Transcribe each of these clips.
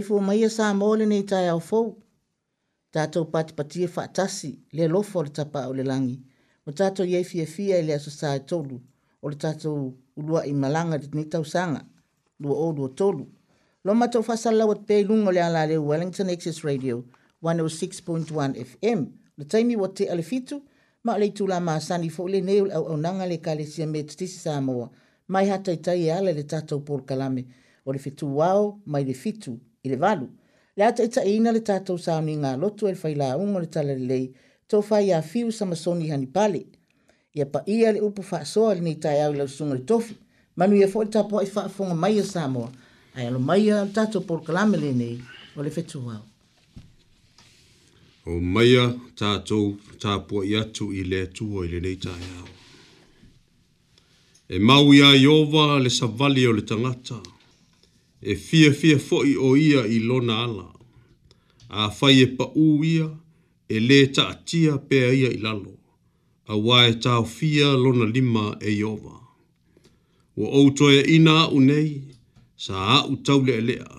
taifu o maia sa mole nei tai au fou. Tātou patipatia whaatasi le lofo o le tapa o le langi. Mo tātou iei fia fia i le aso sa e tolu. O le tātou ulua i malanga di ni tau sanga. Lua o lua tolu. Lo matou fasala wat pei lungo le ala le Wellington Access Radio 106.1 FM. Le taimi wat te ale fitu. Ma le tula maa sani fo le neu au au nanga le kale sia me tisi sa moa. Mai hatai tai e ala le tātou por kalame. O le fitu wao, mai le fitu i le valu. Le ata ita ina le tātou sāuni ngā lotu e whaila unga le tala le lei, tō whai a fiu sa masoni hani pale. Ia pa ia le upu wha soa le nei au lau sunga le tofi. Manu ia fōi tāpō e wha fonga mai a Samoa, ai alo mai a tātou por kalame le nei o le whetu wau. O mai a tātou tāpō i atu i le tuho i le nei tai au. E mau ia i le savali o le tangata. O le tangata e fia fia foi o ia i lona ala. A fai e pa ia, e le ta atia pea ia i lalo. A wae tau fia lona lima e iowa. Wa o toe ina a unei, sa a u taule e lea.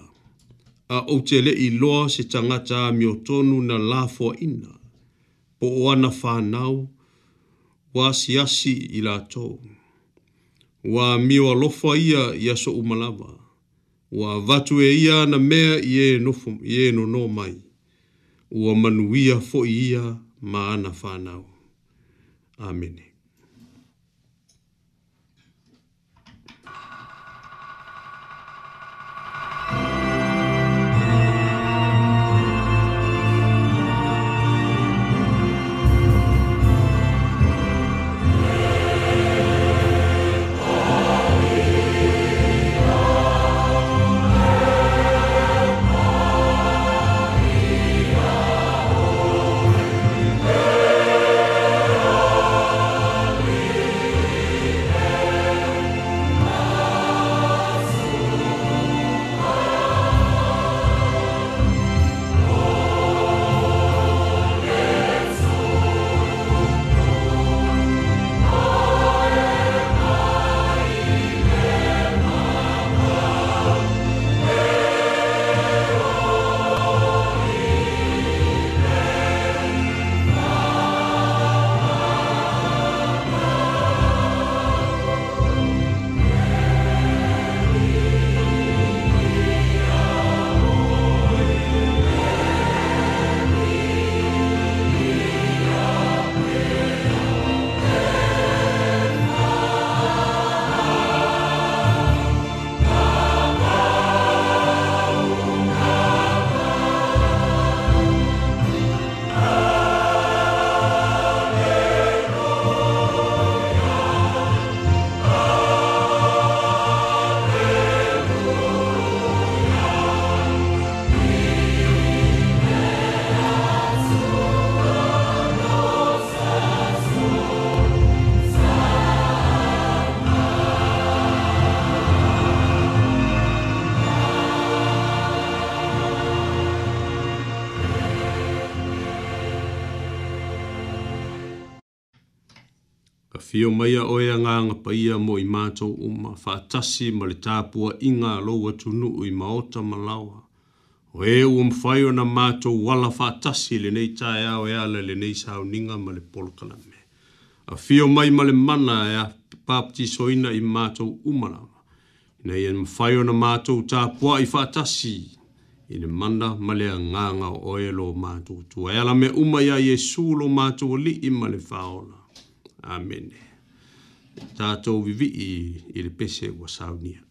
A o te le i loa se tangata a mi tonu na lafo ina. Po o ana whanau, wa siasi i la tō. Wa mi o alofa ia i aso umalawa. Ua vatu e ia na mea i e no no mai. Ua manuia fo ia maana whanau. Amene. fio mai a oe anga anga paia mo i mātou uma, whātasi ma le tāpua inga loa tunu i maota malawa. O e ua mwhaio na mātou wala whātasi le nei tae ao e ala le nei sao ninga ma le polkala me. A fio mai ma le mana e a papti soina i mātou umarama. Nei e mwhaio na ta tāpua i whātasi i le mana ma le anganga o e lo mātou tua. E ala me uma ia Jesu lo mātou li i ma le whaola. Amen. Tātou vivi i, i le pese wa saunia.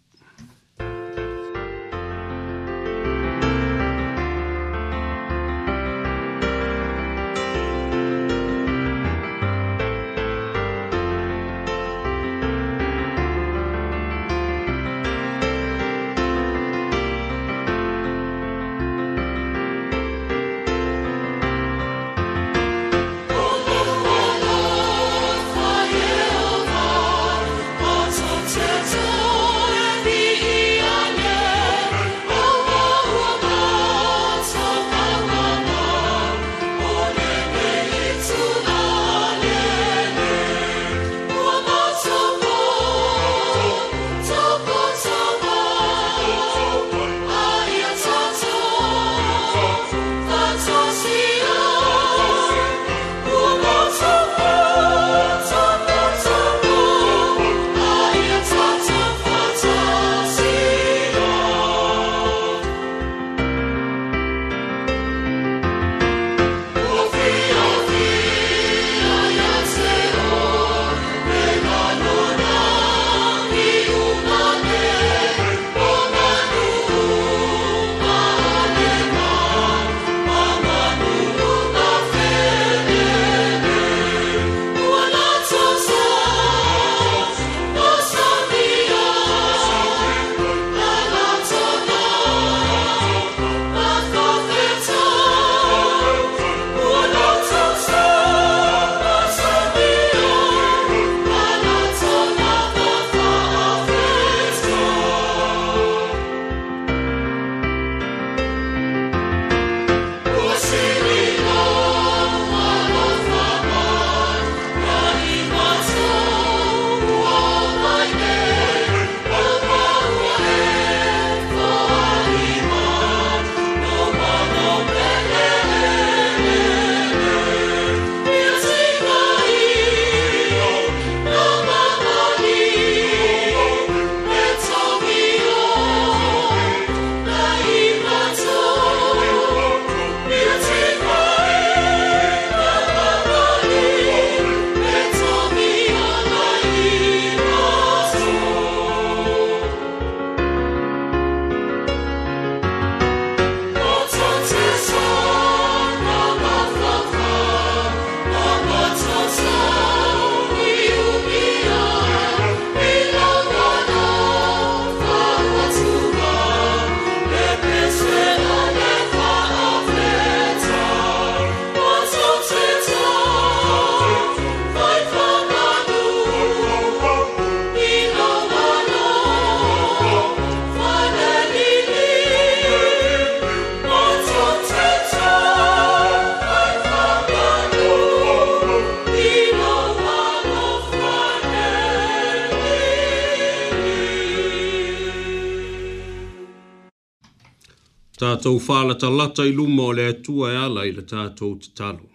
tātou whālata lata i luma o le atua e ala i le tātou te talo.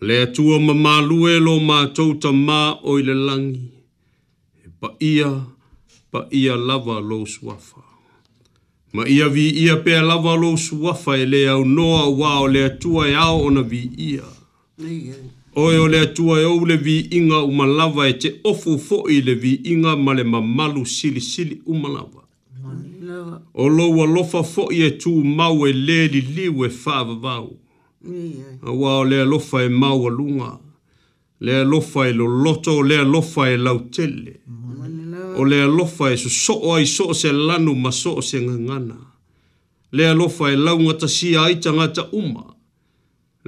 Le atua ma mālue lo mātou ta mā o i le langi, e pa ia, pa ia lava lo suafa. Ma ia vi ia pea lava lo suafa e le au noa wā o le tua e au ona vi ia. Oe o le atua e au le vi inga umalava e te ofu fo i le vi inga ma le mamalu sili sili umalava. O loa lofa fo e tu mau e le li liu e whaava vau. A wao lea lofa e mau a lunga. Lea lofa e lo loto, lea lofa e lautele. O lea lofa e so soo ai soo se lanu ma soo se ngangana. Lea lofa e launga ta si aita ngata uma.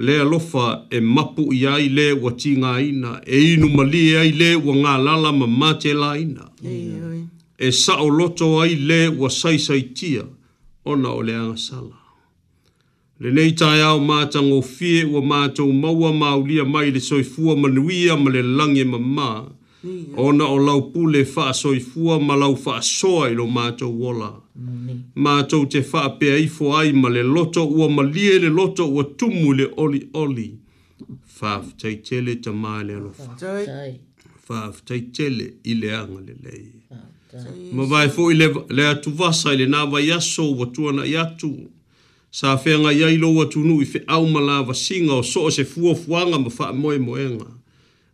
Lea lofa e mapu i ai le wa tinga ina. E inu mali e ai le wa ngā lala ma mate la ina e sa'o loto ai le wa sai sai tia ona o le angasala. Le nei tai au māta ngofie wa māta maua maulia mai le soifua manuia ma le lange ma mā. Ona o lau pule faa soifua ma lau faa soa ilo māta wola. Māta te faa pe aifo ai ma le loto ua malie le loto ua tumu le oli oli. Faa futai tele ta maa le alofa. Faa futai tele ile anga le leie. Faa ma vae foʻi le atuvasa i le na vaiaso ua tuanaʻi atu sa feagai ai lou atunuu i feʻau ma lavasiga o so o se fuafuaga ma moenga.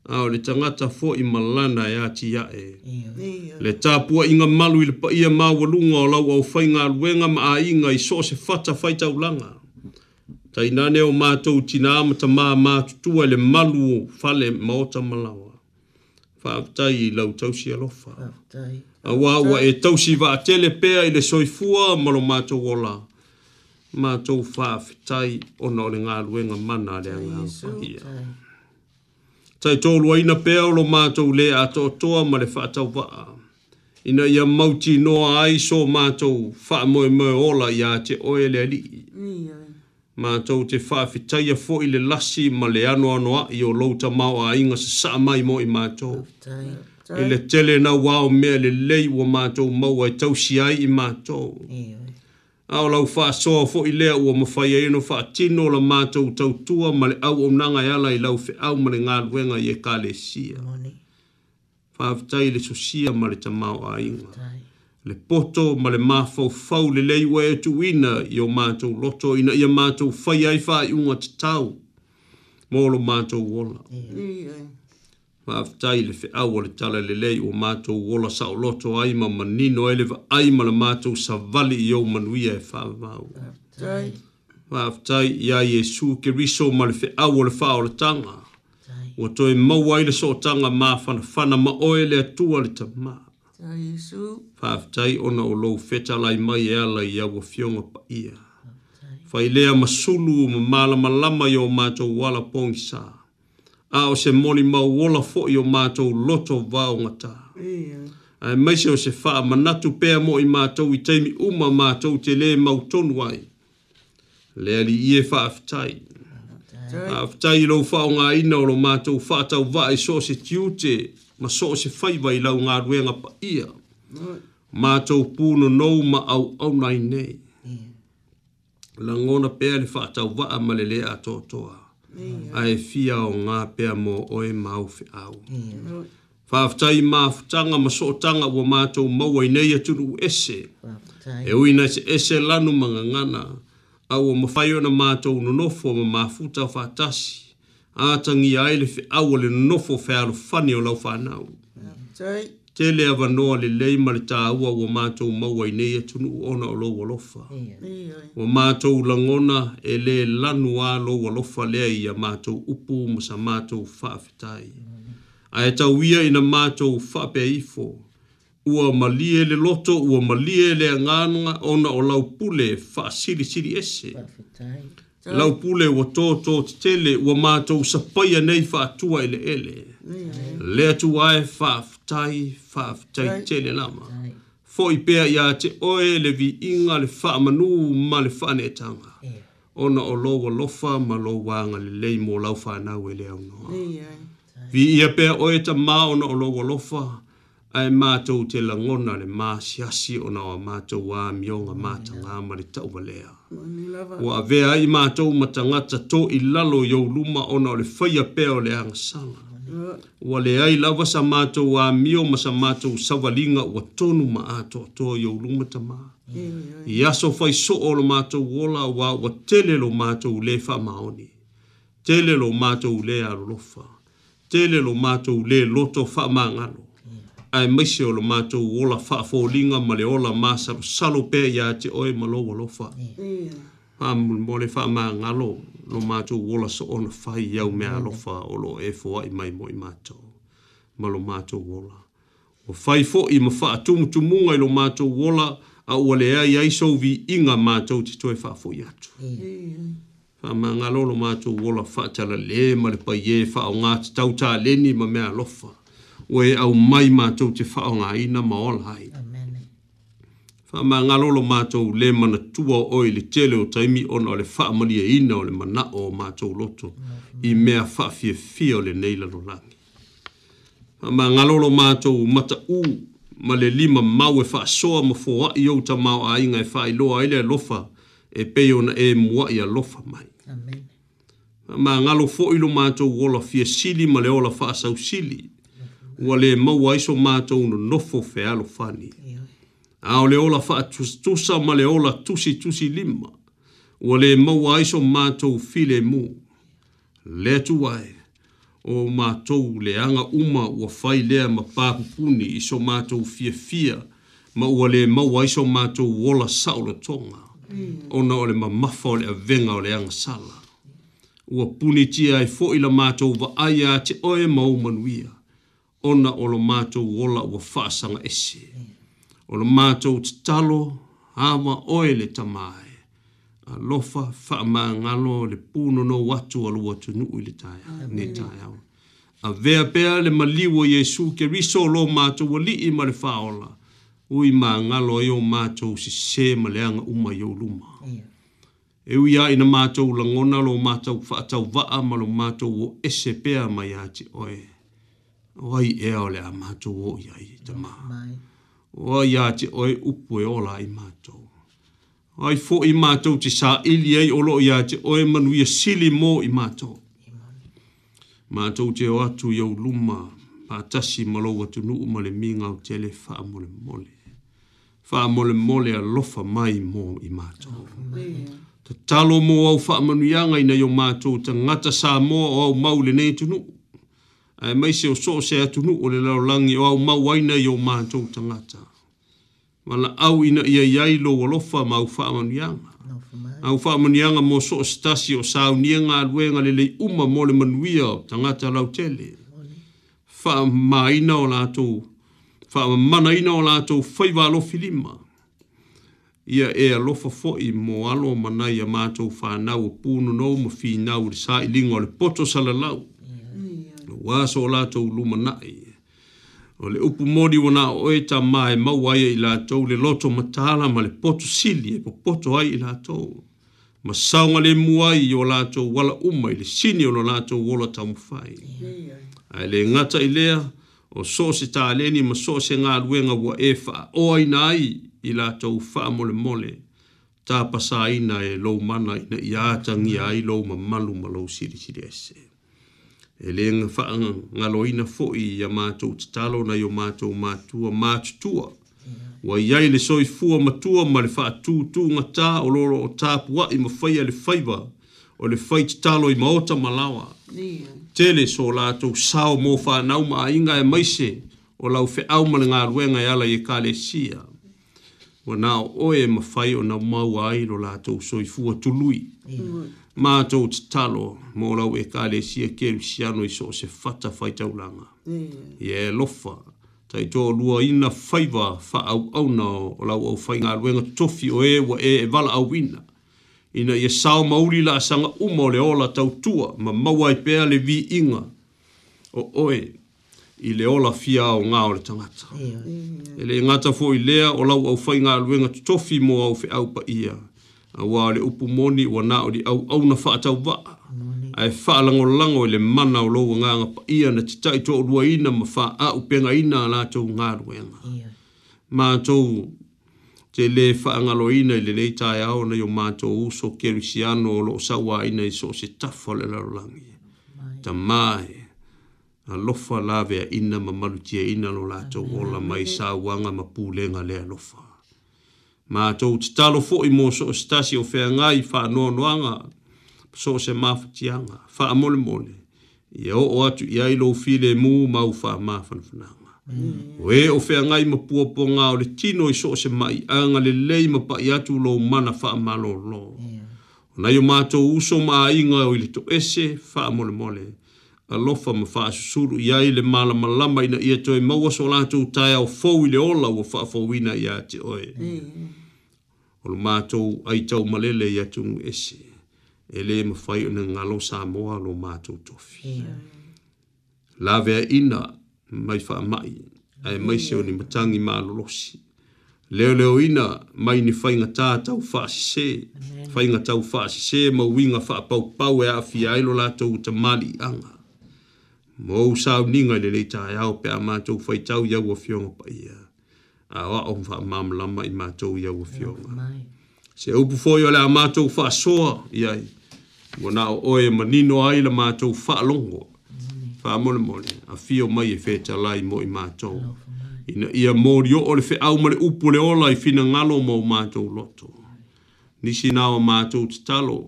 ao le tagata foʻi ma lana e atiaʻe le tapuaʻiga malu i le paia maualuga o lau aufaigaluega ma aiga i so se fata faitaulaga tainane o matou tinā ma tamā matutua le malu fale maota malawa. ma lava faafetai i lau tausi alofa a wā wā e tausi wā a tele pēa i le soifua malo mātou o la. Mātou whāwhitai o na ole ngā ruenga mana le a ngā kohia. Tai tōlu a ina pēa o lo mātou le a tō toa ma le whātau wā. Ina ia mauti noa ai so mātou wha moe moe ola i a te oe le ali. Mātou te whāwhitai a fō i le lasi ma le anu anua i o louta a inga sa sa mai mo i mātou. Mātou e le tele na wao mea le lei ua mātou mau ai tausi ai i mātou. A o lau faa soa fo i lea ua mawhai e no faa tino la mātou tautua ma le au omnanga i ala lau fe au ma le ngā luenga i e ka le sia. Whaafitai le sosia ma le tamau a inga. Le poto ma le mafau fau le lei ua e tu ina i o mātou loto ina i a mātou whai ai faa i unga te Mōlo mātou wola. Yeah. Yeah ma aftai le fe awa le tala le lei o mato wola sa o loto aima manino ele va aima le mato sa vali i o manuia e fa vau. Ma aftai ia Yesu ke riso ma le fe awa le fa o le tanga. Wa toi maua ile so tanga ma fana fana ma oe le atua le ta ma. Fa aftai ona o lo feta lai mai e ala i awa fionga pa ia. Fa ilea masulu ma malama lama i o mato wala pongi saa a o se moli mau wola fo i o mātou loto vāo ngatā. Yeah. Ai maise o se wha manatu pēa mo i mātou i teimi uma mātou te le mau tonu ai. Le ali i e wha aftai. Okay. Aftai lo wha o ngā ina o lo mātou wha tau wha e so se tiute ma so se whai vai lau ngā ruenga pa ia. Right. Mātou pūno nou ma au au nai nei. Yeah. Langona pēa le wha tau wha ma le le ae fia o ngā pea mō oe mau whi au. Whaafutai mā futanga ma sootanga wa mātou maua i nei atunu ese. E ui nei se ese lanu manga ngana. Au o mawhaiona mātou no nofo ma mafuta whātasi. Ātangi aile whi au ale nofo whi alu whani o lau whanau te lea vanoa le lei ma le tāua ua mātou maua i nei atunu e ona o loua lofa. Ua yeah. mātou langona e le lanu a loua lofa lea i a mātou upu ma sa mātou whaafetai. Mm. A e tau ia ina mātou whape ifo. Ua malie le loto, ua malie le anganga ona o lau pule wha siri siri ese. So, lau pule ua tō tō te tele, ua mātou sapaya nei wha atua ele ele. Mm. Lea tu ae wha tai fa tai tele lama. Foi pea ya te oe le vi inga le wha manu ma le wha tanga. Ona o loa lofa ma lo wanga le lei mō lau wha anau e le aunoa. Vi ia pea o te ma ona o loa lofa ai ma mātou te langona le mā siasi ona o mātou wā mionga mātanga ma le tau walea. o ave ai ma mātou matangata tō i lalo yau luma ona o le whaia pea o le angasanga. Yeah ua leai lava sa a mio ma sa matou savaliga ua tonu ma atoatoa i ouluma tamā i aso faisoo o lo matou ola auā ua tele lo matou lē faamaoni tele lo matou lē alolofa tele lo matou lē loto faamagalo ae maise o lo matou ola faafoliga ma le ola masalosalo pea iā te oe ma lou alofa faamole faamagalo mm lo mātou wola so ona whai iau mea mm. alofa o lo e fo i mai mo i mātou. Ma lo mātou wola. O whai fo i ma wha atumu tu munga i lo mātou wola a ua lea i aiso vi inga mātou te toi wha fo i atu. Mm. Wha ma ngalo lo mātou wola wha tala le ma le pai e wha o ngā te tau tā leni ma mea alofa. O au mai mātou te wha o ngā ina ma ola hai. Amen ma ngalolo mato le mana tua o le tele o taimi ona o le wha amalia e ina o le mana o mato loto i mea wha fie fie o le neila no langi. Ma ngalolo mato mata u ma le lima mau e wha soa ma fua i ta mau a inga e wha i loa ele lofa e peo na e mua i a lofa mai. Amen. Ma ngalo fo ilo mato wola fie sili ma le ola wha sau sili. Ua le mau aiso mato no nofo fe alo fani. Yeah a o le ola faa tusa ma le ola tusi tusi lima, ua le maua aiso mātou file mō. Le tu wai, o mātou le anga uma ua fai lea ma pāpupuni iso mātou fia fia, ma ua le maua aiso mātou wola saula tonga, ona o le mamafa o le avenga o le anga sala. Ua puni tia ai fo ila mātou va aia te oe maumanuia, ona o lo mātou wola ua faa sanga esi. Mm o le mātou te talo, hawa oe le tamae, a lofa wha ngalo le puno no watu alu watu nuu le tae ne tae au. A vea pea le maliwa Yesu ke riso lo mātou wali i mare whaola, ui mā ngalo e o mātou si se maleanga uma yo luma. Yeah. E ui a ina mātou langona lo mātou whaatau vaa ma lo mātou o ese pea mai ati oe. Oai ea ole a mātou o iai, tamā. Wa ia te oe upoe ola i mātou. Ai fo i mātou te sā ili ei olo ia te oe manuia sili mō i mātou. Mātou te o atu iau luma, pātasi malou atu nu umale minga o tele wha mole mole. Wha mole mole a lofa mai mō i mātou. Te talo mō au wha manuianga ina iau mātou, te ngata sā mō au maule nei tu ae mai se o soo se atunu o le laolagi o au mauaina i o matou tagata ma laau ina ia i ai lou alofa ma au faamaniaga au faamaniaga mo soo setasi o saunia galuega lelei uma mo le manuia o tagata lautele faamaina o latou faamamanaina o latou fai valofilima ia e alofa foʻi mo alo manai a matou fanau o pu nonou ma finau i le sailiga o le poto salalau wa so to luma nai. O le upu modi wana o e ta mai mau ai i lātou le loto matala ma le poto sili e po poto ai i lātou. Ma saunga le muai i o lātou wala uma i le sini o lātou wola tamufai. Ai le ngata i o so se ta aleni ma so se ngā luenga wa e faa o aina ai i lātou faa le mole. Ta pasa aina e lou mana ina i ātangi ai lou ma malu ma siri siri esee e le nga fa nga loina fo i ya ma tu tsalo na yo ma tu ma tu ma tu wa le so i matua ma tu e ma le fa tu tu nga ta o lo lo ta pua i ma fa le fa o le fa tsalo i ma o malawa tele so la tu sa o mo fa na ma inga e mai o lau fe au ma le nga ruenga ya la ye kale sia wa nā oe e ma whai o nā mau airo la tō soi fua tului. Mā tō te talo, mō lau e kā le sia keru si anu i so se whata whai taulanga. Mm. Ie yeah, lofa, tai tō lua ina whaiva wha au au nā o lau au whai ngā ruenga tofi o e wa e e wala au ina. Ina ia e sao mauri la sanga umo le ola tau tua, ma maua i pēa vi inga. O oe, i le ola fia o ngā o le tangata. E le ngata fō i lea o lau au whai ngā luenga tofi mō au fe au pa ia. A wā le upu moni o nā o li au au na whaatau wā. A e wha lango lango i le mana o lau ngā ngā pa ia na te taito o lua ina ma wha a upenga ina a nātou ngā luenga. Mā tou te le wha angalo ina i le neitai au na yo mātou uso kerisiano o lo sawa ina i so se tafo le lalangia. Tamai. Tamai na lofa lawe a ina ma malu ina lo la tau ola mai sa wanga ma pūlenga lea lofa. Ma tau te talo fo i mō so o e stasi o whea ngai wha noa noanga so se mafa tianga, wha mole mole. Ia o o atu i ailo file mū mau wha mafa nfunanga. Mm. O e o whea ngai ma pua ngā o le tino i so se mai anga le lei ma pa i atu lo mana wha malo lo. Yeah. Nai o mātou uso mā inga o ili to ese, wha mole mole. Mm alofa ma faa susuru ia ile mala malama ina ia toi maua so lato utai au fau ile ola wa faa fau ina ia te oe. Mm. Olo mātou ai tau malele ia tungu esi Ele ma fai una ngalo sa moa lo mātou tofi. la Lavea ina mai faa mai. Ai mai seo ni matangi maa losi. Leo leo ina mai ni fai ngā tātou faa sise. Fai ngā tau faa sise ma winga faa pau pau e a fia ilo lato uta mali anga mo sa ni nga le cha ya o pe ma chou fai chou ya wo fion pa ya a wa o fa ma la ma i ma chou ya wo fion se o pu fo yo la ma chou fa so ya mo na o e ma ni no ai la ma chou fa longo fa mo mo a fio mai e fe cha lai mo i ma chou ina ia mo rio o le fe au ma le u pu le o la i fina ngalo mo ma chou loto ni si na o ma chou tsalo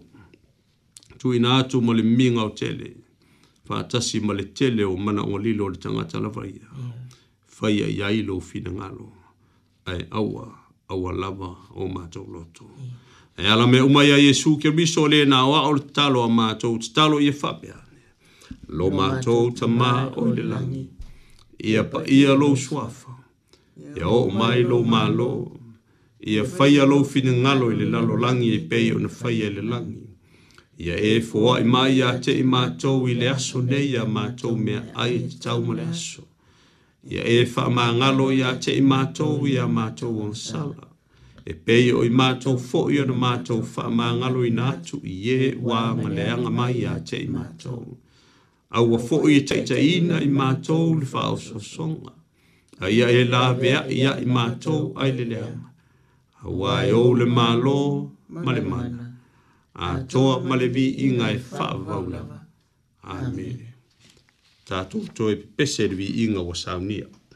tu ina tu mo le minga o tele faatasi ma le tele o mana o lilo o le tangata lava ia. Faia i ailo o fina ngalo. Ai awa, awa lava o mātou loto. Ai ala me umaya Yesu ke miso le na wa o le talo a mātou, te talo i e fabia. Lo mātou ta mā o le langi. Ia pa ia lo suafa. Ia o mai lo mālo. Ia faia lo fina ngalo i le lalo langi i e peio na faia i le langi. Ia e fua i mai a te i mātou i le aso nei a mātou mea ai te tau ma le aso. Ia e wha mā ngalo i a te i mātou i a mātou o sala. E pei o i mātou fō i ana mātou wha mā ngalo i nātu i e wā ma le anga mai a te i mātou. Au a fō i te i ina i mātou li wha o so songa. A ia e la vea i a i mātou ai le le anga. Au a e o le mālo ma le mātou a toa malevi i ngai whaavaulava. Amen. Tātou toi pese rivi i ngā wasaunia. Amen.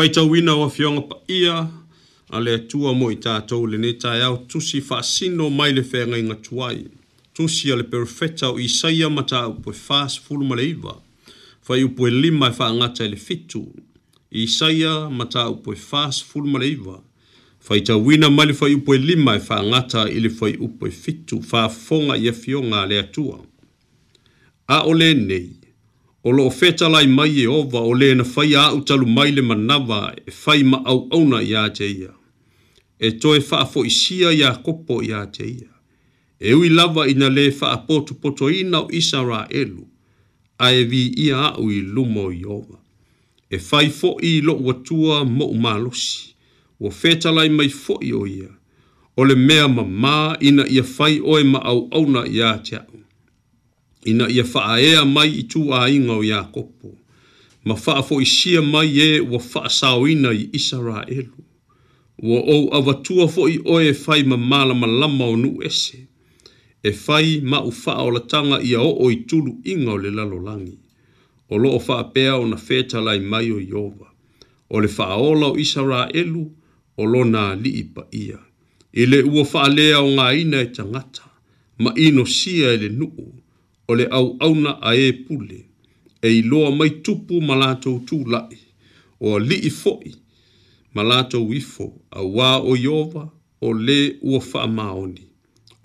faita wina wa fionga pa ia a le atua mo i tātou le ne tai au tusi whaasino mai le whenga inga tuai. Tusi a le perfeta o isaia mata au poe whaas fulu male iwa. Whai upo e lima e wha ngata le fitu. Isaia mata au poe whaas fulu male iwa. Whai tau wina mai le whai upo e lima e wha ngata i le whai upo e fitu. Wha fonga i a fionga le atua. A ole nei. O lo feta lai mai e ova o le na fai a utalu mai le manawa e fai ma au auna i a ia. E toe faa fo isia i a kopo i a ia. E ui lava ina le faa potu poto ina o isa ra elu. A e vi i a au i lumo i ova. E fai fo i lo watua mo umalosi. O fetala i mai fo i o ia. O le mea ma ma ina i a fai oe ma au auna i a ina ia faaea mai i tuāiga o iakopo ma sia mai e ua faasaoina i isaraelu ua ou avatua foʻi oe e fai ma malamalama o nuu ese e fai ma u faaolataga ia oo i tuluʻiga o le lalolangi. o loo faapea ona fetalai mai o ieova o le faaola o isaraelu o lona alii paia i le ua faalea o gāina e tagata ma inosia sia e ele nuu o le auauna a ē pule e iloa mai tupu ma latou tulaʻi o alii foʻi ma latou ifo auā o iova o lē ua faamaoni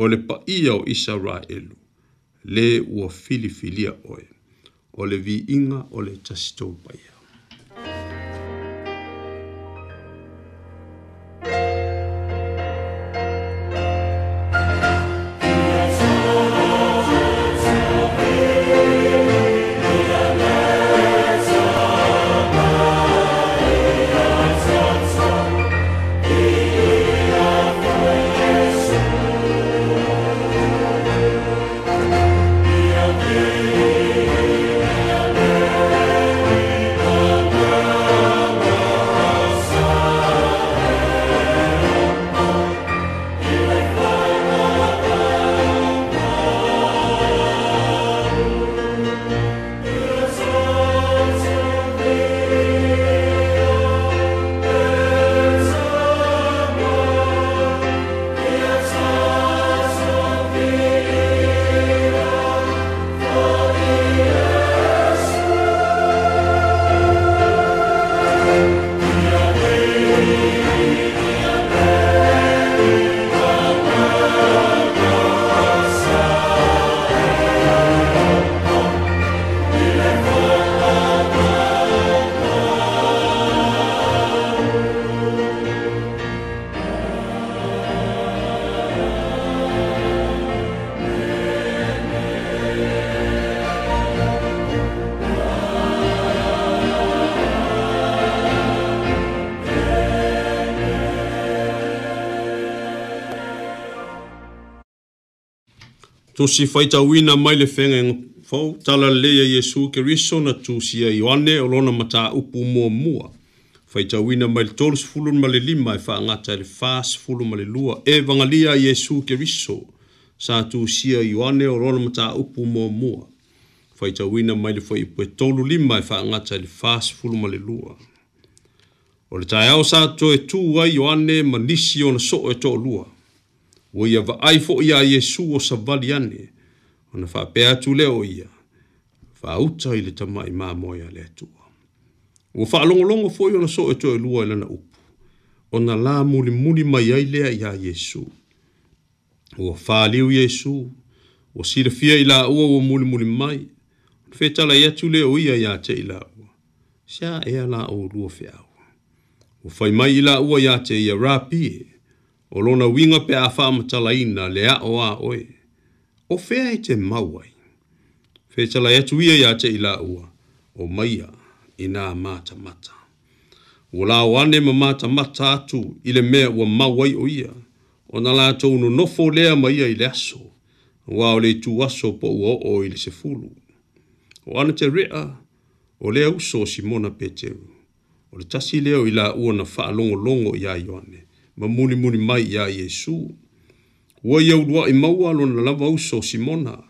o le paia o isaraelu lē ua filifilia oe o le viiga o le tasitou paia tusi fai tau ina mai le fenga e ngā fau, tala leia Yesu ke riso na tusi a Ioane o lona mata upu mua mua. Fai tau ina mai le tolus fulun male lima e faa ngata le faas fulun male lua. E vangalia Yesu ke riso sa tusi a Ioane o lona mata upu mua mua. Fai tau ina mai le fai ipu e tolu lima e faa ngata le faas fulun male lua. O le tae au sa to e tu wai Ioane manisi o na so e to lua o ia va ai fo ia Jesu o sa vali ane, o na wha pea tu leo ia, wha uta ile tamai mā moia le atua. O wha longolongo fo ia na so e to e lua ilana upu, o na la muli muli mai ai lea ia Jesu. O wha liu Jesu, o sira fia ila ua o muli muli mai, o na fetala ia tu leo ia ia te ila ua, sia ea la o lua fea ua. O fai mai ila ua ia te ia rapie, o o lona winga pe a wha matalaina le a o a oe, o fea e te mauai. Fea tala e atuia ia te ila ua, o maia i nā mata mata. Ua la o ane ma mata mata atu i le mea ua mauai o ia, o nā la tau no nofo lea maia i le aso, ua o le tu aso po ua o i le sefulu. O ane te rea, o lea uso o Simona Peteru, o le tasi leo i la ua na wha longo ia i ane ma muni muni mai ia Yesu. Ua ia urua i maua alo na lava uso Simona.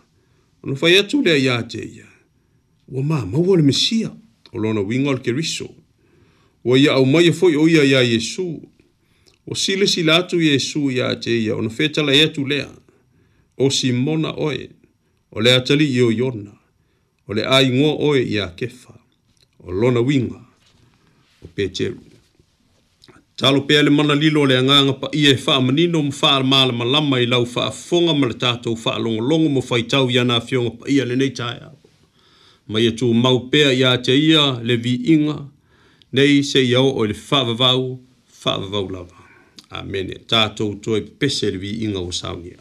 Ano fai atu lea ia te ia. Ua ma, maua le Mesia. Olona winga al keriso. Ua ia au mai e foi o ia ia Yesu. Ua sile sila atu Yesu ia te ia. Ano fetala ia e tu lea. O Simona oe. O lea tali i o yona. O le ai ngua oe ia kefa. Olona winga. O peteru talo pea le manalilo o le agaga paia e faamanino ma faamalamalama i lau faafofoga ma le tatou faalogologo mo faitau ia na afioga paia lenei taeao ma ia tumau pea iā te ia le viiga nei se ia oo i le faavavau faavavau lava amene tatou toe pepese le viiga ua saunia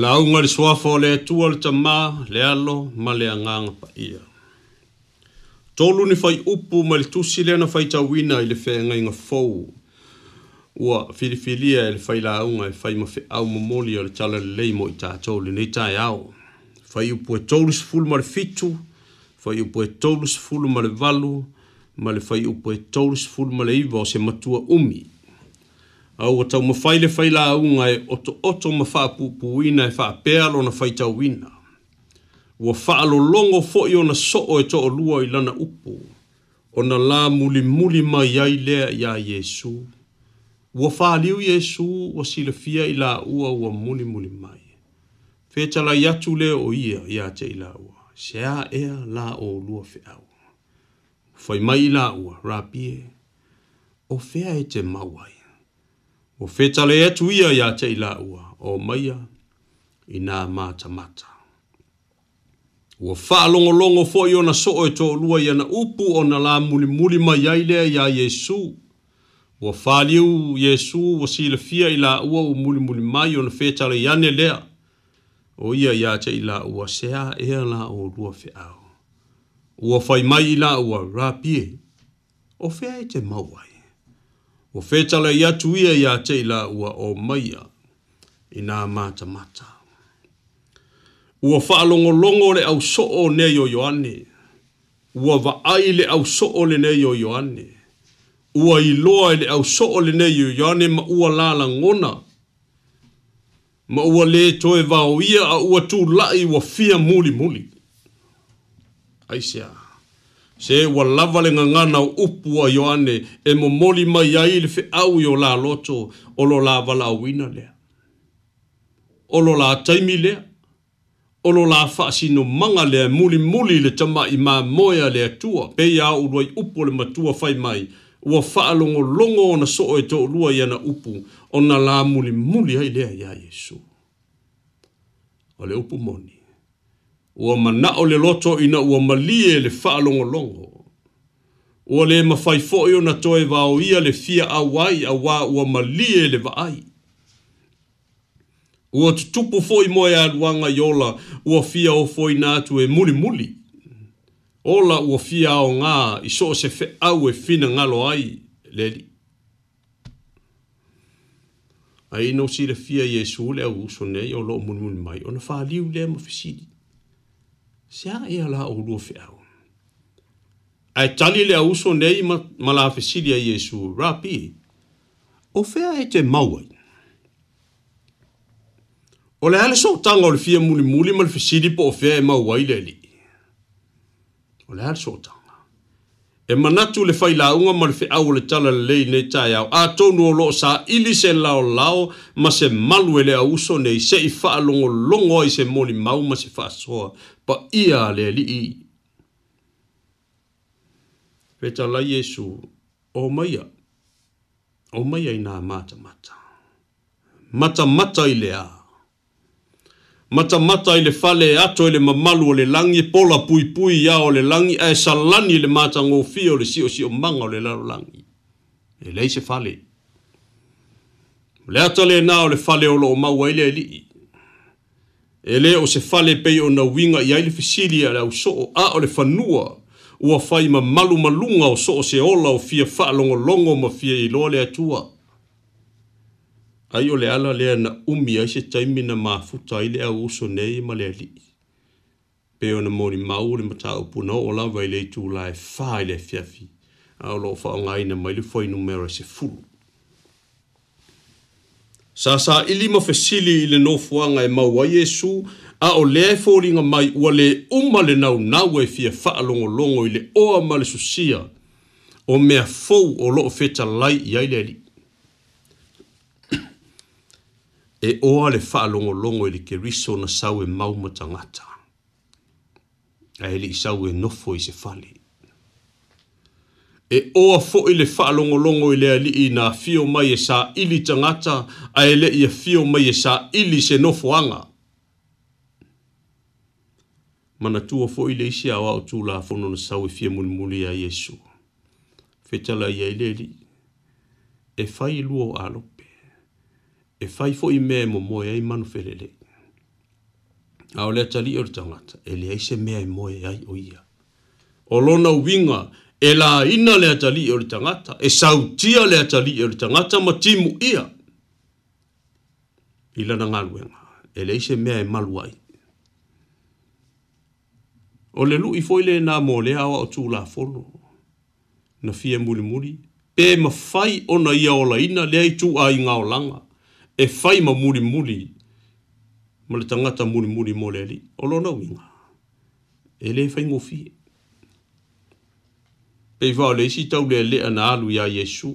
la unga le suafo le tua le tamā le alo ma le agaga paia tolu ni fai upu ma le tusi lea na faitauina i le feagaiga fou ua filifilia e le fai launga e fai mafeʻau momoli o le tala lelei mo i tatou lenei taeao fai upu e tolu sefulu ma le fitu fai upu e tolu sefulu ma le valu ma le fai upu e tolu sefulu ma le iva o se matua umi au o tau mawhaile whaila a unga e oto oto ma wha pupu wina e wha pealo na whaita wina. Ua wha longo fo i ona soo e toa lua i lana upo. Ona la muli muli mai ai lea ia Yesu. Ua wha liu Yesu o sila fia i la ua ua muli muli mai. Fetala tala i atu leo o ia i ate i la ua. Se a ea la o lua fe au. Fai mai i la ua, rapie. O fea e te mawai o feta le atu e ia ia te ila ua, o maia i nā mata mata. Ua wha longo longo fo i ona so e tō lua i ana upu o na la muli muli mai ailea ia Jesu. Ua wha liu Jesu o si le fia i la ua o muli muli mai o na feta le iane lea. O ia ia te i la ua sea ea la o lua fe au. Ua whai mai i la ua rapie o fea e te mauai o fetala i atu ia ia te ila ua o maia i nā mata mata. Ua whaalongo longo le au soo ne yo yoane. Ua vaai le au soo le ne yo yoane. Ua i loa le au soo le ne yo yoane ma ua lala ngona. Ma ua le toe vao ia a ua tū lai ua fia muli muli. Aisea. Aisea se ua lava e le gagana o upu a ioane e momoli mai ai i le feʻau i o laloto o lo lavalaauina lea o lo lataimi lea o lo lafaasinomaga lea e mulimuli i le tamaʻi mamoe a le atua pe ia aʻulu ai upu o le matua fai mai ua faalogologo ona soo e toʻalua i ana upu ona la mulimuli ai lea iā iesu o le upu moni ua manaʻo le loto ina ua malie le faalogologo ua lē mafai foʻi ona toe vaoia le fia auai auā ua malie le vaai ua tutupu foʻi mo e aluaga i ola ua fia ofoina atu e mulimuli ola ua fia aogā i so o se feʻau e finagalo ai le ali aina usi le fia iesu le auuso nei o loo mulimuli mai ona faaliu lea ma fesili se a ea la o lua fe au. Ai tali le auso nei ma, ma la fesiria Iesu rapi, o fea e te mauai. O le ale sou tanga o le fia muli muli ma le fesiri po o fea e mauai le li. O le ale sou tanga e manatu le fai launga ma le fi au le tala le lei nei tai au. A tonu o loo sa ili se lao lao ma se malu e le auso nei se i faa longo longo ai se moli mau ma se faa soa. Pa ia le li i. Peta la Yesu, o maia, o maia i nā mata mata. Mata mata i le a mata mata ile fale ato ile mamalu ole langi pola pui pui ya ole langi e salani ile mata ngofi ole sio sio manga ole lalo langi ele se fale le ato le na ole fale ole o mau ile ele ele o se fale pe o na winga ya ile fisili ala uso a ole fanua ua fai mamalu malunga o so o se ola o fia fa longo longo ma fia ilo le atua ai o le ala lea na umi ai se taimi na mafuta ai le auso nei ma le alii pe ona moli mau o le mataupunao o lava i le itula e fā i le afiafi a o loo faaaogāina mai le fainumera se fulu sa sa ili ma fesili ile no fuanga e mau a Yesu a o le fōringa mai ua le uma le nau nau e fia faa longo longo ile oa ma le susia o mea fou o loo feta lai iai le li. e oa le whaalongolongo i le ke riso na sau e maumata ngata. A hele i sau e nofo i se fali. E oa fo i le whaalongolongo i le ali i na fio mai e sa ili tangata, a hele i a fio mai e sa ili se nofo anga. Mana tua fo i le isi a wao tū la fono na sau e fia muli muli a Yesu. Fetala i a ili e fai luo alopi e fai fo i me mo mo ai manu felele. A o lea tali o tangata, e lea ise me ai mo e ai o ia. O lona winga, e la ina lea tali o tangata, e sautia lea tali o tangata ma timu ia. Ila na ngaluenga, e lea ise me ai malu ai. O le lu i foi le na mo le awa o tula la folo. Na fie muli muli, pe ma fai ona ia o la ina lea i tū a i o langa e fai ma muri muri ma le tangata muri muri mo le ali o lo nau inga e le fai ngofi pe i le isi tau le le ana alu ya Yesu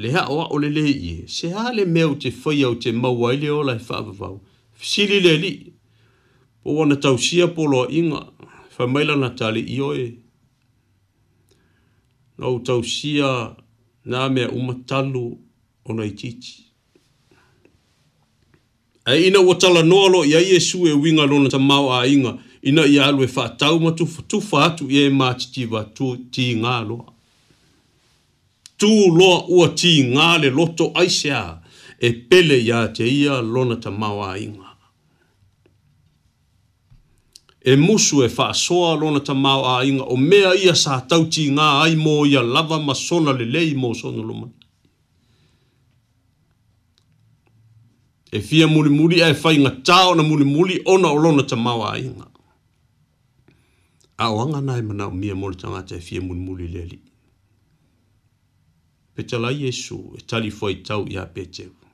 le ha oa o le le i se ha le meu te fai au te mau ai le ola e whaavavau sili le li po wana tau sia polo inga fai maila na tali i oe nau tau sia na mea umatalu ona i titi e ina ua talanoalo ia iesu e uiga lona tamao aiga ina ia alu e matu ma tufatufa atu ia e ti tigā loa tu loa ua tigā le loto aiseā e pele iā te ia lona tamao aiga e musu e faasoa lona tamao aiga o mea ia sa tau tigā ai mo ia lava ma sona lelei mo sona lomana e fia muli muli e ai fai nga tau na muli muli ona olona ta mawa inga. Au anga nai mana o mia mori ta ngata e fia muli muli leli. Petala Yesu e tali fai tau ia petewa.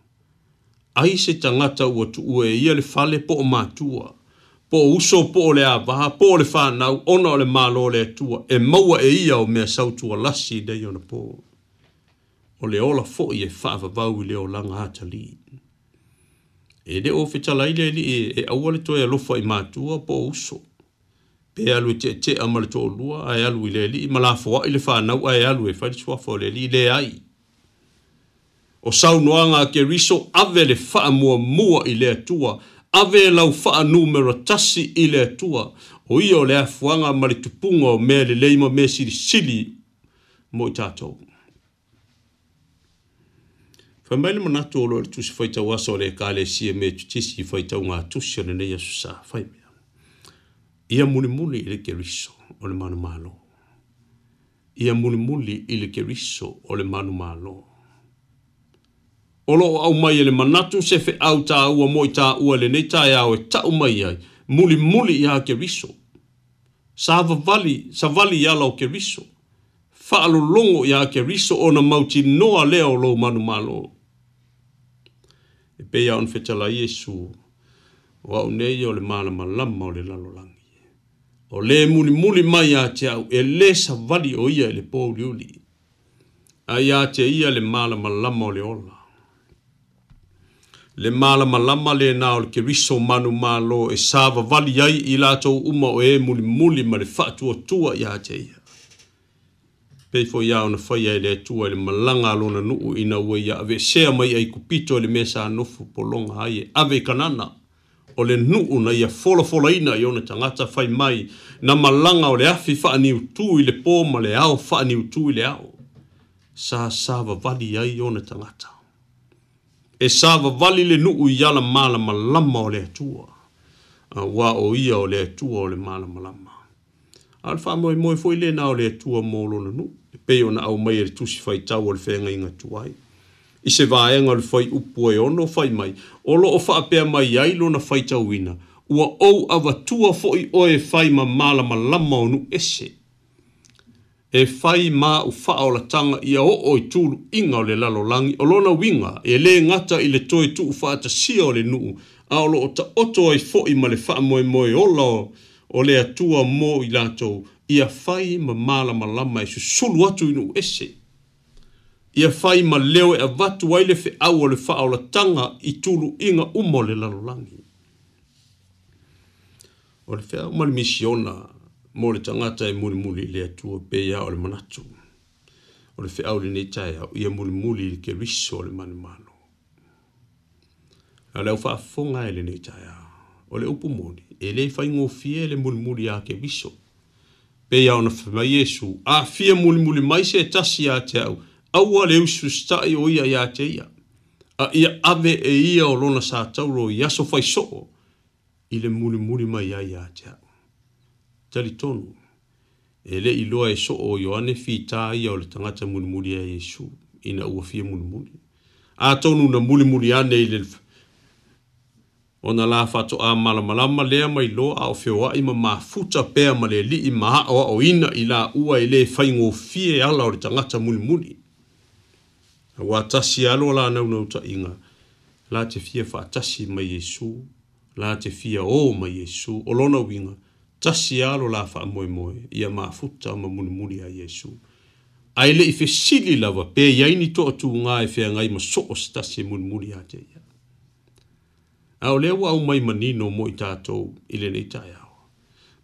Ai se ta ngata ua tuua e ia le fale po o matua, po o uso po o le avaha, po o le whanau, ona o le malo le atua, e maua e ia o mea sautua lasi dei ona po. O le ola fo i e whaavavau i le o langa hata lii e le o fetalaile ali e, e aua le toe alofa i matua po uso pe alu e teʻeteʻa ma le toʻalua ae alu i le alii ma lafoaʻi le fanau ae alu e faisoafa o le alii le ai o saunoaga a keriso ave le faamuamua i le atua ave e lau faanumero tasi i le atua o ia o le afuaga ma le tupuga o mea lelei ma mea silisili mo i tatou Fa mai le manatu o loa le tusi fai tau asa o le ka le si e me tutisi i fai tau ngā tusi o le neia susa fai mea. Ia muni muni i le keriso o le manu malo. Ia muni muni i le keriso o le manu malo. Olo au mai e le manatu se fe au tā ua moi tā ua le neita e au e tau mai ai. Muli muli i a keriso. Sa vali, sa vali i ala o keriso. Fa alo longo i a keriso o na mauti noa leo lo manu malo. Manu malo e pei aon fetala i esu, o au nei o le malama lama o le lalolangi. O le muli muli mai a te au, e le savali o ia e le pouli uli, a ia te ia le malama lama o le ola. Le malama lama le na o le ke riso manu malo e sava vali ai i lato uma o e muli muli ma le fatua tua ia te ia. pei fo ya ona fai ai le tua le malanga lona nuu ina ua ia ave sea mai ai kupito le mea sa nofu polonga ai e ave kanana o le nuu na ia fola fola ina i ona tangata fai mai na malanga o le afi faa ni utu i le po ma le au faa ni utu i le au sa sa vali ai i ona tangata e sa vali le nuu i ala mala malama o le tua wa o ia o le tua o le mala malama Alfa moi moi foi le na o le tua molo nu e pei ona au mai e tusi fai tau o le whenga inga tuai. I se vaenga le fai upu e ono fai mai, o lo o whaapea mai ai lona fai tau ina, ua ou awa tua fo'i o e fai ma mala ma lama onu ese. E fai ma u faa o la tanga ia o o i tūru inga o le lalo langi, o lona winga e le ngata i le toi tu u faa ta sia o le nuu, a o lo o ta oto ai fo'i ma le faa moe moe o lao, o le atua mo i lato ia fai ma mala ma lama e susulu atu inu ese. Ia fai ma leo e avatu waile fe au le faa la tanga i tulu inga umo le lalolangi. O le fea umali misiona mo le tangata e muli muli le atua pe ya o le manatu. O le fea uli neitai au ia muli muli le ke riso o le mani mano. A leo faa fonga e le neitai au. O e le upumoni, e le fai ngofie le muli muli a ke riso. O pe ia ona whema Iesu. A fia muli muli mai se tasi a te au. Aua leu sustai o ia ia te ia. A ia ave e ia o lona sa tauro i aso fai soo. I le muli muli mai ia ia te au. Tali tonu. E le iloa e soo Ioane fita ia o le tangata muli muli a Iesu. Ina ua fia muli muli. A tonu na muli muli ane i le ona la fato a malamalama lea mai lo a o feo ai ma mafuta pe ma le li ma o o ina ila ua ile fai ngo fie ala o le tangata muli muli wa tasi alo la na una uta inga la te fie fa tasi ma yesu la te fie o ma yesu o lona winga tasi alo la fa moe moe ia mafuta ma muli muli a yesu Aile le ife sili lava pe yaini to atu ngai fe ngai ma so o tasi muli muli a te a o lea ua aumai manino mo i tatou i lenei taeao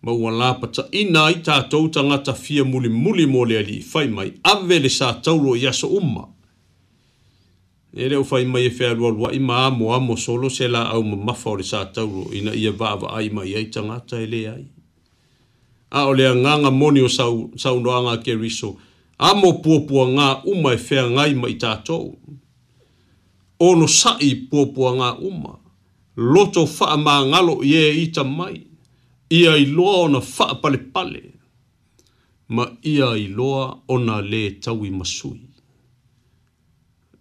ma ua la pataʻina ai tatou tagata fia muli mo le alii fai mai ave le sa taulo i aso umma. e leʻu fai mai e fealualuaʻi ma amoamo solo se la au mamafa o le sa taulo ina ia vaavaai mai ai tagata e lē ai a o le agaga moni o saunoaga sau keriso amo puapuagā uma e feagai ma i tatou o lo saʻi puapuagā uma loto faa maangalo ye ita mai. Ia iloa na faa pale pale. Ma ia iloa ona le tawi masui.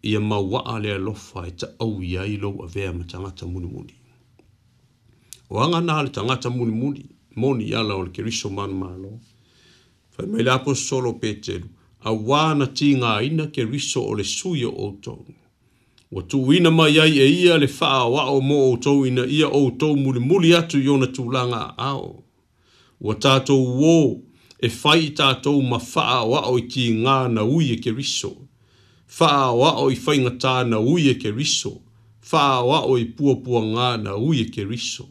Ia mawaa le alofa e ta au ia loa avea ma tangata muni muni. Wanga na le tangata muni muni. Moni yala ole keriso manu malo. Fai mai lapo solo peteru. A wana tinga ina ke keriso le suyo o tonu. Wa tu wina mai ai e ia le faa wa o mo o tau ina ia o tau muli muli atu yona tu langa ao. Wa tātou wō e fai tātou ma faa wa o i ki ngā na ui e ke riso. Faa wa o i fai ngatā na ui e ke riso. Faa wa o i pua ngā na ui e ke riso.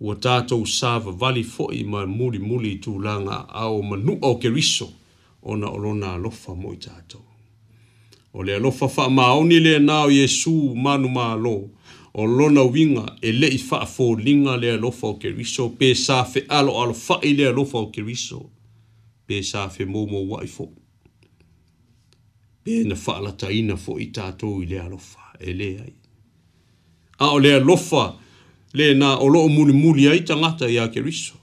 Wa tātou sāwa vali fo i ma muli muli tu langa ao manu o ke riso. Ona olona alofa mo i tātou o le alofa faamaoni lenā o iesu manumālō o lona uiga e leʻi faafoliga le alofa o keriso pe sa fe feʻaloʻalofaʻi le alofa o keriso pe sa fe femoumouaʻi foʻi pe na faalataina foʻi tatou i le alofa e lē ai a o le alofa lenā o loo mulimuli ai tagata iā keriso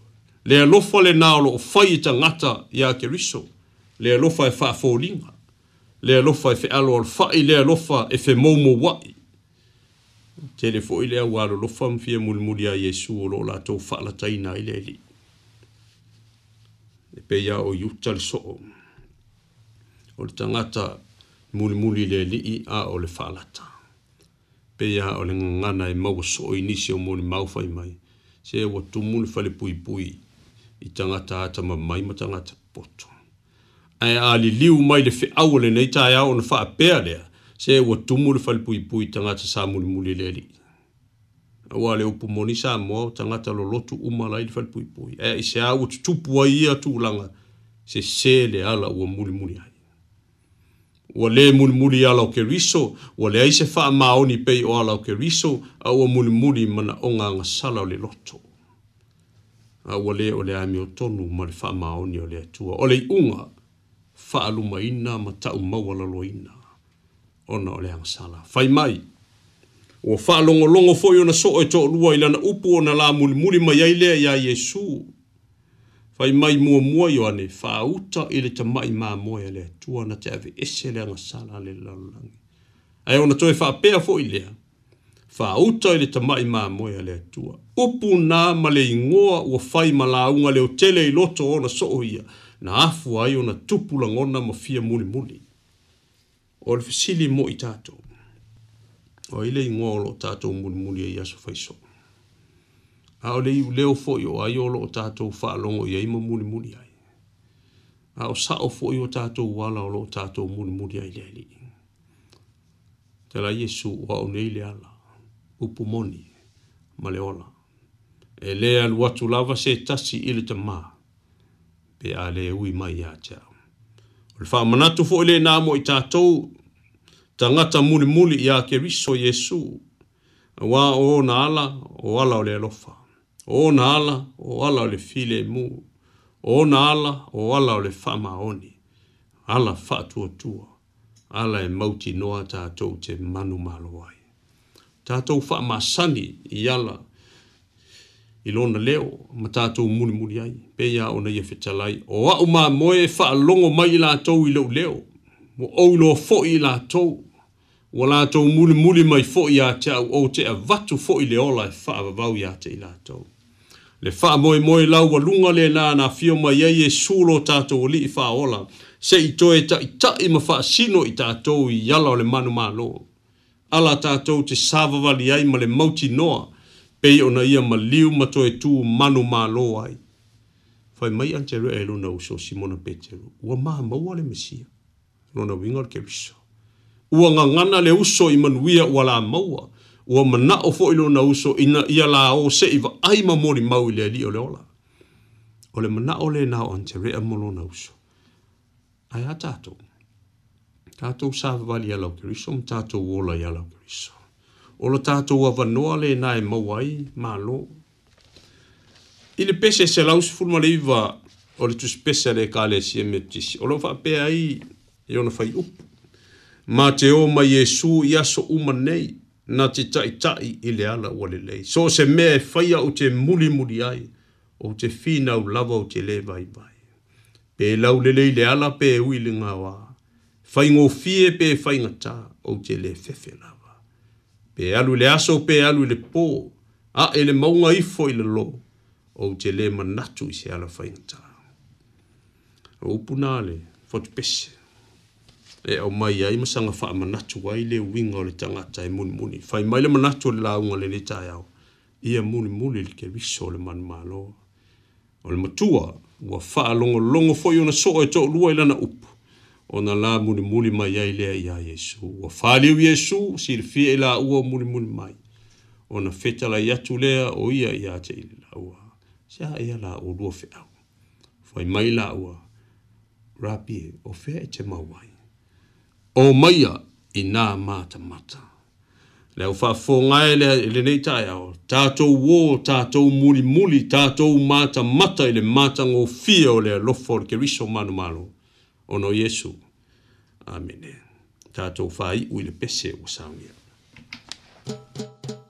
le alofa lenā o loo fai i tagata iā keriso le alofa e faafoliga le alofa e fe alo al fai le alofa e fe momo wai. Telefo le foi le awalo lofa mfie mulmuli a Yesu o lo la tau taina ile li. E pe o yuta le so'o. O le tangata mulmuli le li i a o le falata. Pe ya o le ngana e so o inisi o mau fai mai. Se e watu mwoni fale pui pui. I tangata ata mamai ma tangata potu ai a li liu mai le fe awale nei tai au na faa pēa lea, se e wa tumu le fali pui pui tangata sa muli muli le li. Awa le upu moni sa moa o tangata lo lotu umalai le fali pui pui. Ea i se au tu tupu a ia tu ulanga, se se le ala ua muli muli ai. Ua le muli muli ala o ke riso, ua le aise faa maoni pei o ala o ke riso, a ua muli muli mana onga anga sala o le loto. A ua le o le ami o tonu ma le faa maoni o le atua. O le unga, faaluma ina ma tau mawalalo ina. Ona ole ang sala. Fai mai. O faalongo longo foyo na soo e to lua ilana upu o na la muli muli mai ailea ya Yesu. Fai mai mua mua yo ane fauta ili ta mai maa moya lea tua na te avi ese lea ngasala le lalangi. Ae ona toi faa pea fo ilea. Fauta ili ta mai maa moya lea tua. Upu na male ingoa ua fai malaunga leo tele iloto ona soo ia. Fai na afu ai ona tupu lagona ma fia mulimuli o le fesili mo i tatou o ai le igoa o loo tatou mulimuli ai aso faisoo a o le iu leo foʻi o ai o loo tatou faalogo i ai ma mulimuli ai a o saʻo foʻi o tatou ala o loo tatou mulimuli ai le alii tala iesu ua aʻu nei le ala upu moni ma le ola e lē alu atu lava se tasi i le tamā pe ale ui mai ia te au. O le whamanatu fo ele nā mo i tātou, tangata muli muli ia ke riso Yesu, wā o na ala, o ala o le alofa. O na ala, o ala o le file mu. O na ala, o ala o le whamaoni. Ala whātua tua. Ala e mauti noa tātou te manu ai Tātou whamasani i ala i lona leo ma tatou mulimuli ai pe ya ona ye fetalai o wa uma mamoe e, e longo mai la to wi i leo mo ou iloa fo'i i wala to latou mulimuli mai ya cha o te a'u ou te avatu fo'i le ola e fa'avavau iā te i latou le fa'amoemoe lau aluga lenā na fio mai ai e su lo tatou ali'i fa'aola se'i toe ta'ita'i ma fa'asino i tatou i ya lo le manumālō ala tatou te savavali ai ma le ti noa pei ona ia ma liu ma toe tū manu mā ai. Whai mai an te rea e luna uso Simona Petero. Ua maha maua le mesia. Rona winga ke riso. Ua ngangana le uso i manuia ua la maua. Ua mana o fo ilo na uso ina ia la o se iwa ai ma mori mau i le li o le ola. O le mana o le na o an te rea e molo na uso. Ai a tātou. Tātou sāwa wali ala o ke riso. Tātou wola i ala o ke riso o lo tātou a vanoa le nā e mauai, mā lō. I le pese se lausi fulma le iwa o le tu spesa le kā le si emetisi. O lo wha pēa i, i e ona whai up. Mā te o ma Jesu i aso uma nei, nā te tai tai i le ala ua le lei. So se mea e whaia o te muli muli ai, o te whinau lava o te le vai vai. Pē lau le lei le ala pē ui le ngā wā. Whaingo fie pē whainga tā o te le fefe lau pe alu le aso pe alu le po a ele maunga ifo ile lo o te le manatu i se ala whaingata. O upuna le, fotu pese. E au mai ai masanga wha manatu wai le winga o le tangata e muni muni. Whai mai le manatu le launga le le tai au. Ia muni muni le ke riso le manu malo. O le matua, ua wha longo longo fo e i una soa e tō lua ilana upu ona la muli muli mai ai lea ia Yesu. Wa fali u Yesu, sir fie e la ua muli muli mai. Ona feta la yatu lea o ia ia te ili la ua. Se ha ia e la u lua fea. Fai mai la ua. Rapie, o fea e te mawai. O maia i nā mata mata. Leo fa fo ngai le le nei tai au. Tato wo, tato muli muli, tato mata mata ile mata ngō fia o le lofor ke riso manu manu. ono Yesu. tatou Tātou i le pese ua saunia. Thank you.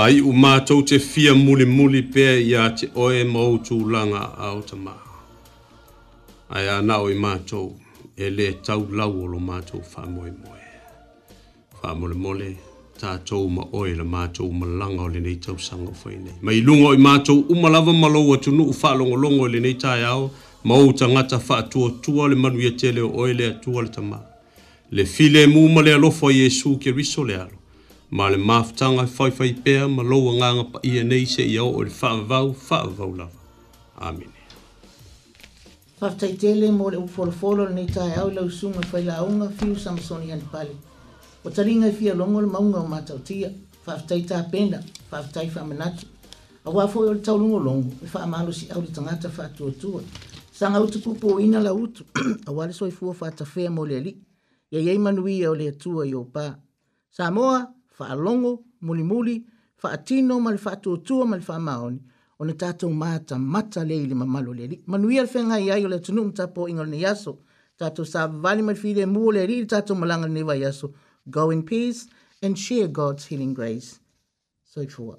Fai u mātou te fia muli muli pēr i a te oe mau tūlanga a o ta mā. Ai a nao i mātou, e le tau lau o lo mātou wha moe moe. Wha mole mole, tātou ma oe la mātou ma langa o le nei tau sanga fai nei. Ma i lunga o i mātou umalava malau atu nuu wha longo longo le nei tai au, ma o ta ngata wha atua tua le manu i a tele o oe le atua le ta mā. Le file mu ma le alofo a Jesu ke riso le alo ma le mafutaga faifai e pea ma lou agaga paia nei seʻia oo i le faavavau faavavau lava amen faafetaitele mo le upufolofolo lenei taeau i lausuma i failauga fiu samasoni anipale ua taliga i fialoga o le e mauga o matautia faafetai tapena faafetai faamanatu auā foʻi o le taulogologo e faamalosiau le tagata faatuatua sagautu pupuina lautu auā le soifua faatafea mo le alii ia iai manuia o le atua i opā samoa faalongo, mulimuli, faatino, ma le faatuotua, ma le faamaoni. O ne tātou māta mata le ili mamalo le li. Manuia le whenga iai o le tunu mtapo inga le yaso. Tātou sa vali ma le fide mua le li, tātou malanga le neva yaso. Go in peace and share God's healing grace. So i fua.